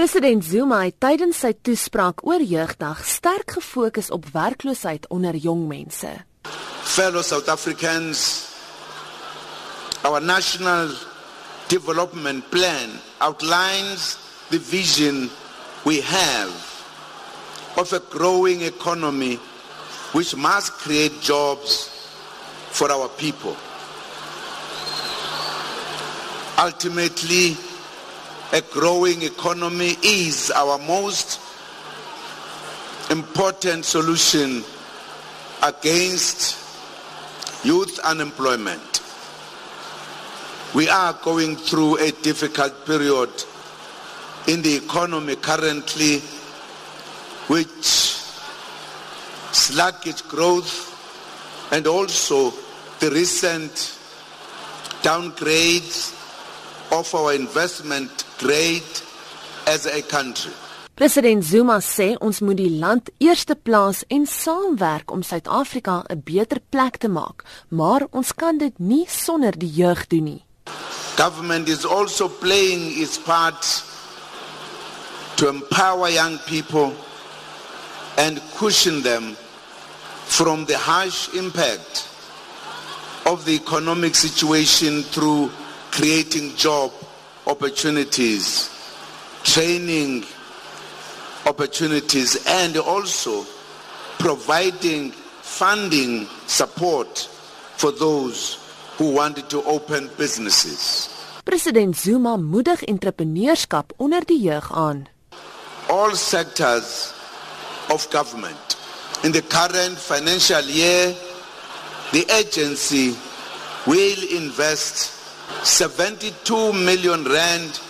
President Zuma het tydens sy toespraak oor jeugdag sterk gefokus op werkloosheid onder jong mense. Fellow South Africans, our national development plan outlines the vision we have of a growing economy which must create jobs for our people. Ultimately, a growing economy is our most important solution against youth unemployment. We are going through a difficult period in the economy currently, which sluggish growth and also the recent downgrades of our investment grade as a country. President Zuma sê ons moet die land eerste plaas en saamwerk om Suid-Afrika 'n beter plek te maak, maar ons kan dit nie sonder die jeug doen nie. Government is also playing its part to empower young people and cushion them from the harsh impact of the economic situation through creating job opportunities, training opportunities, and also providing funding support for those who wanted to open businesses. President Zuma moedig entrepreneurskap onder die jeug aan. All sectors of government in the current financial year the agency will invest 72 million rand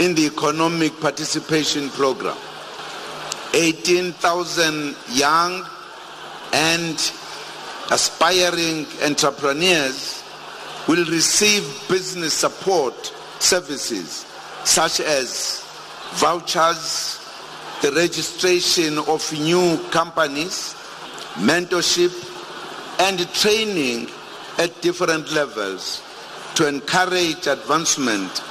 in the economic participation program. 18,000 young and aspiring entrepreneurs will receive business support services such as vouchers, the registration of new companies, mentorship, and training at different levels to encourage advancement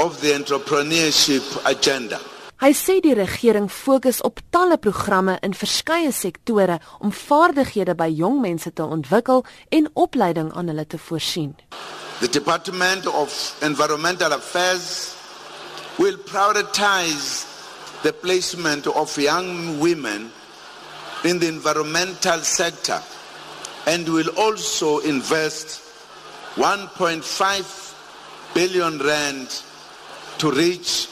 of the entrepreneurship agenda. Hy sê die regering fokus op talle programme in verskeie sektore om vaardighede by jong mense te ontwikkel en opleiding aan hulle te voorsien. The Department of Environmental Affairs will prioritize the placement of young women in the environmental sector and will also invest 1.5 billion rand to reach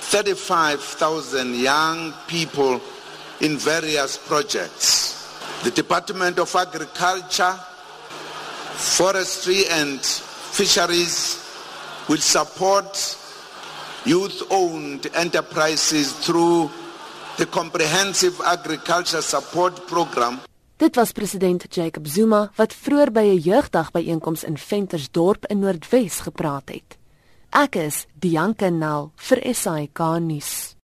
35,000 young people in various projects. The Department of Agriculture, Forestry and Fisheries will support youth-owned enterprises through the Comprehensive Agriculture Support Program Dit was president Jacob Zuma wat vroeër by 'n jeugdag byeenkoms in Ventersdorp in Noordwes gepraat het. Ek is Dianke Nel vir SAK nuus.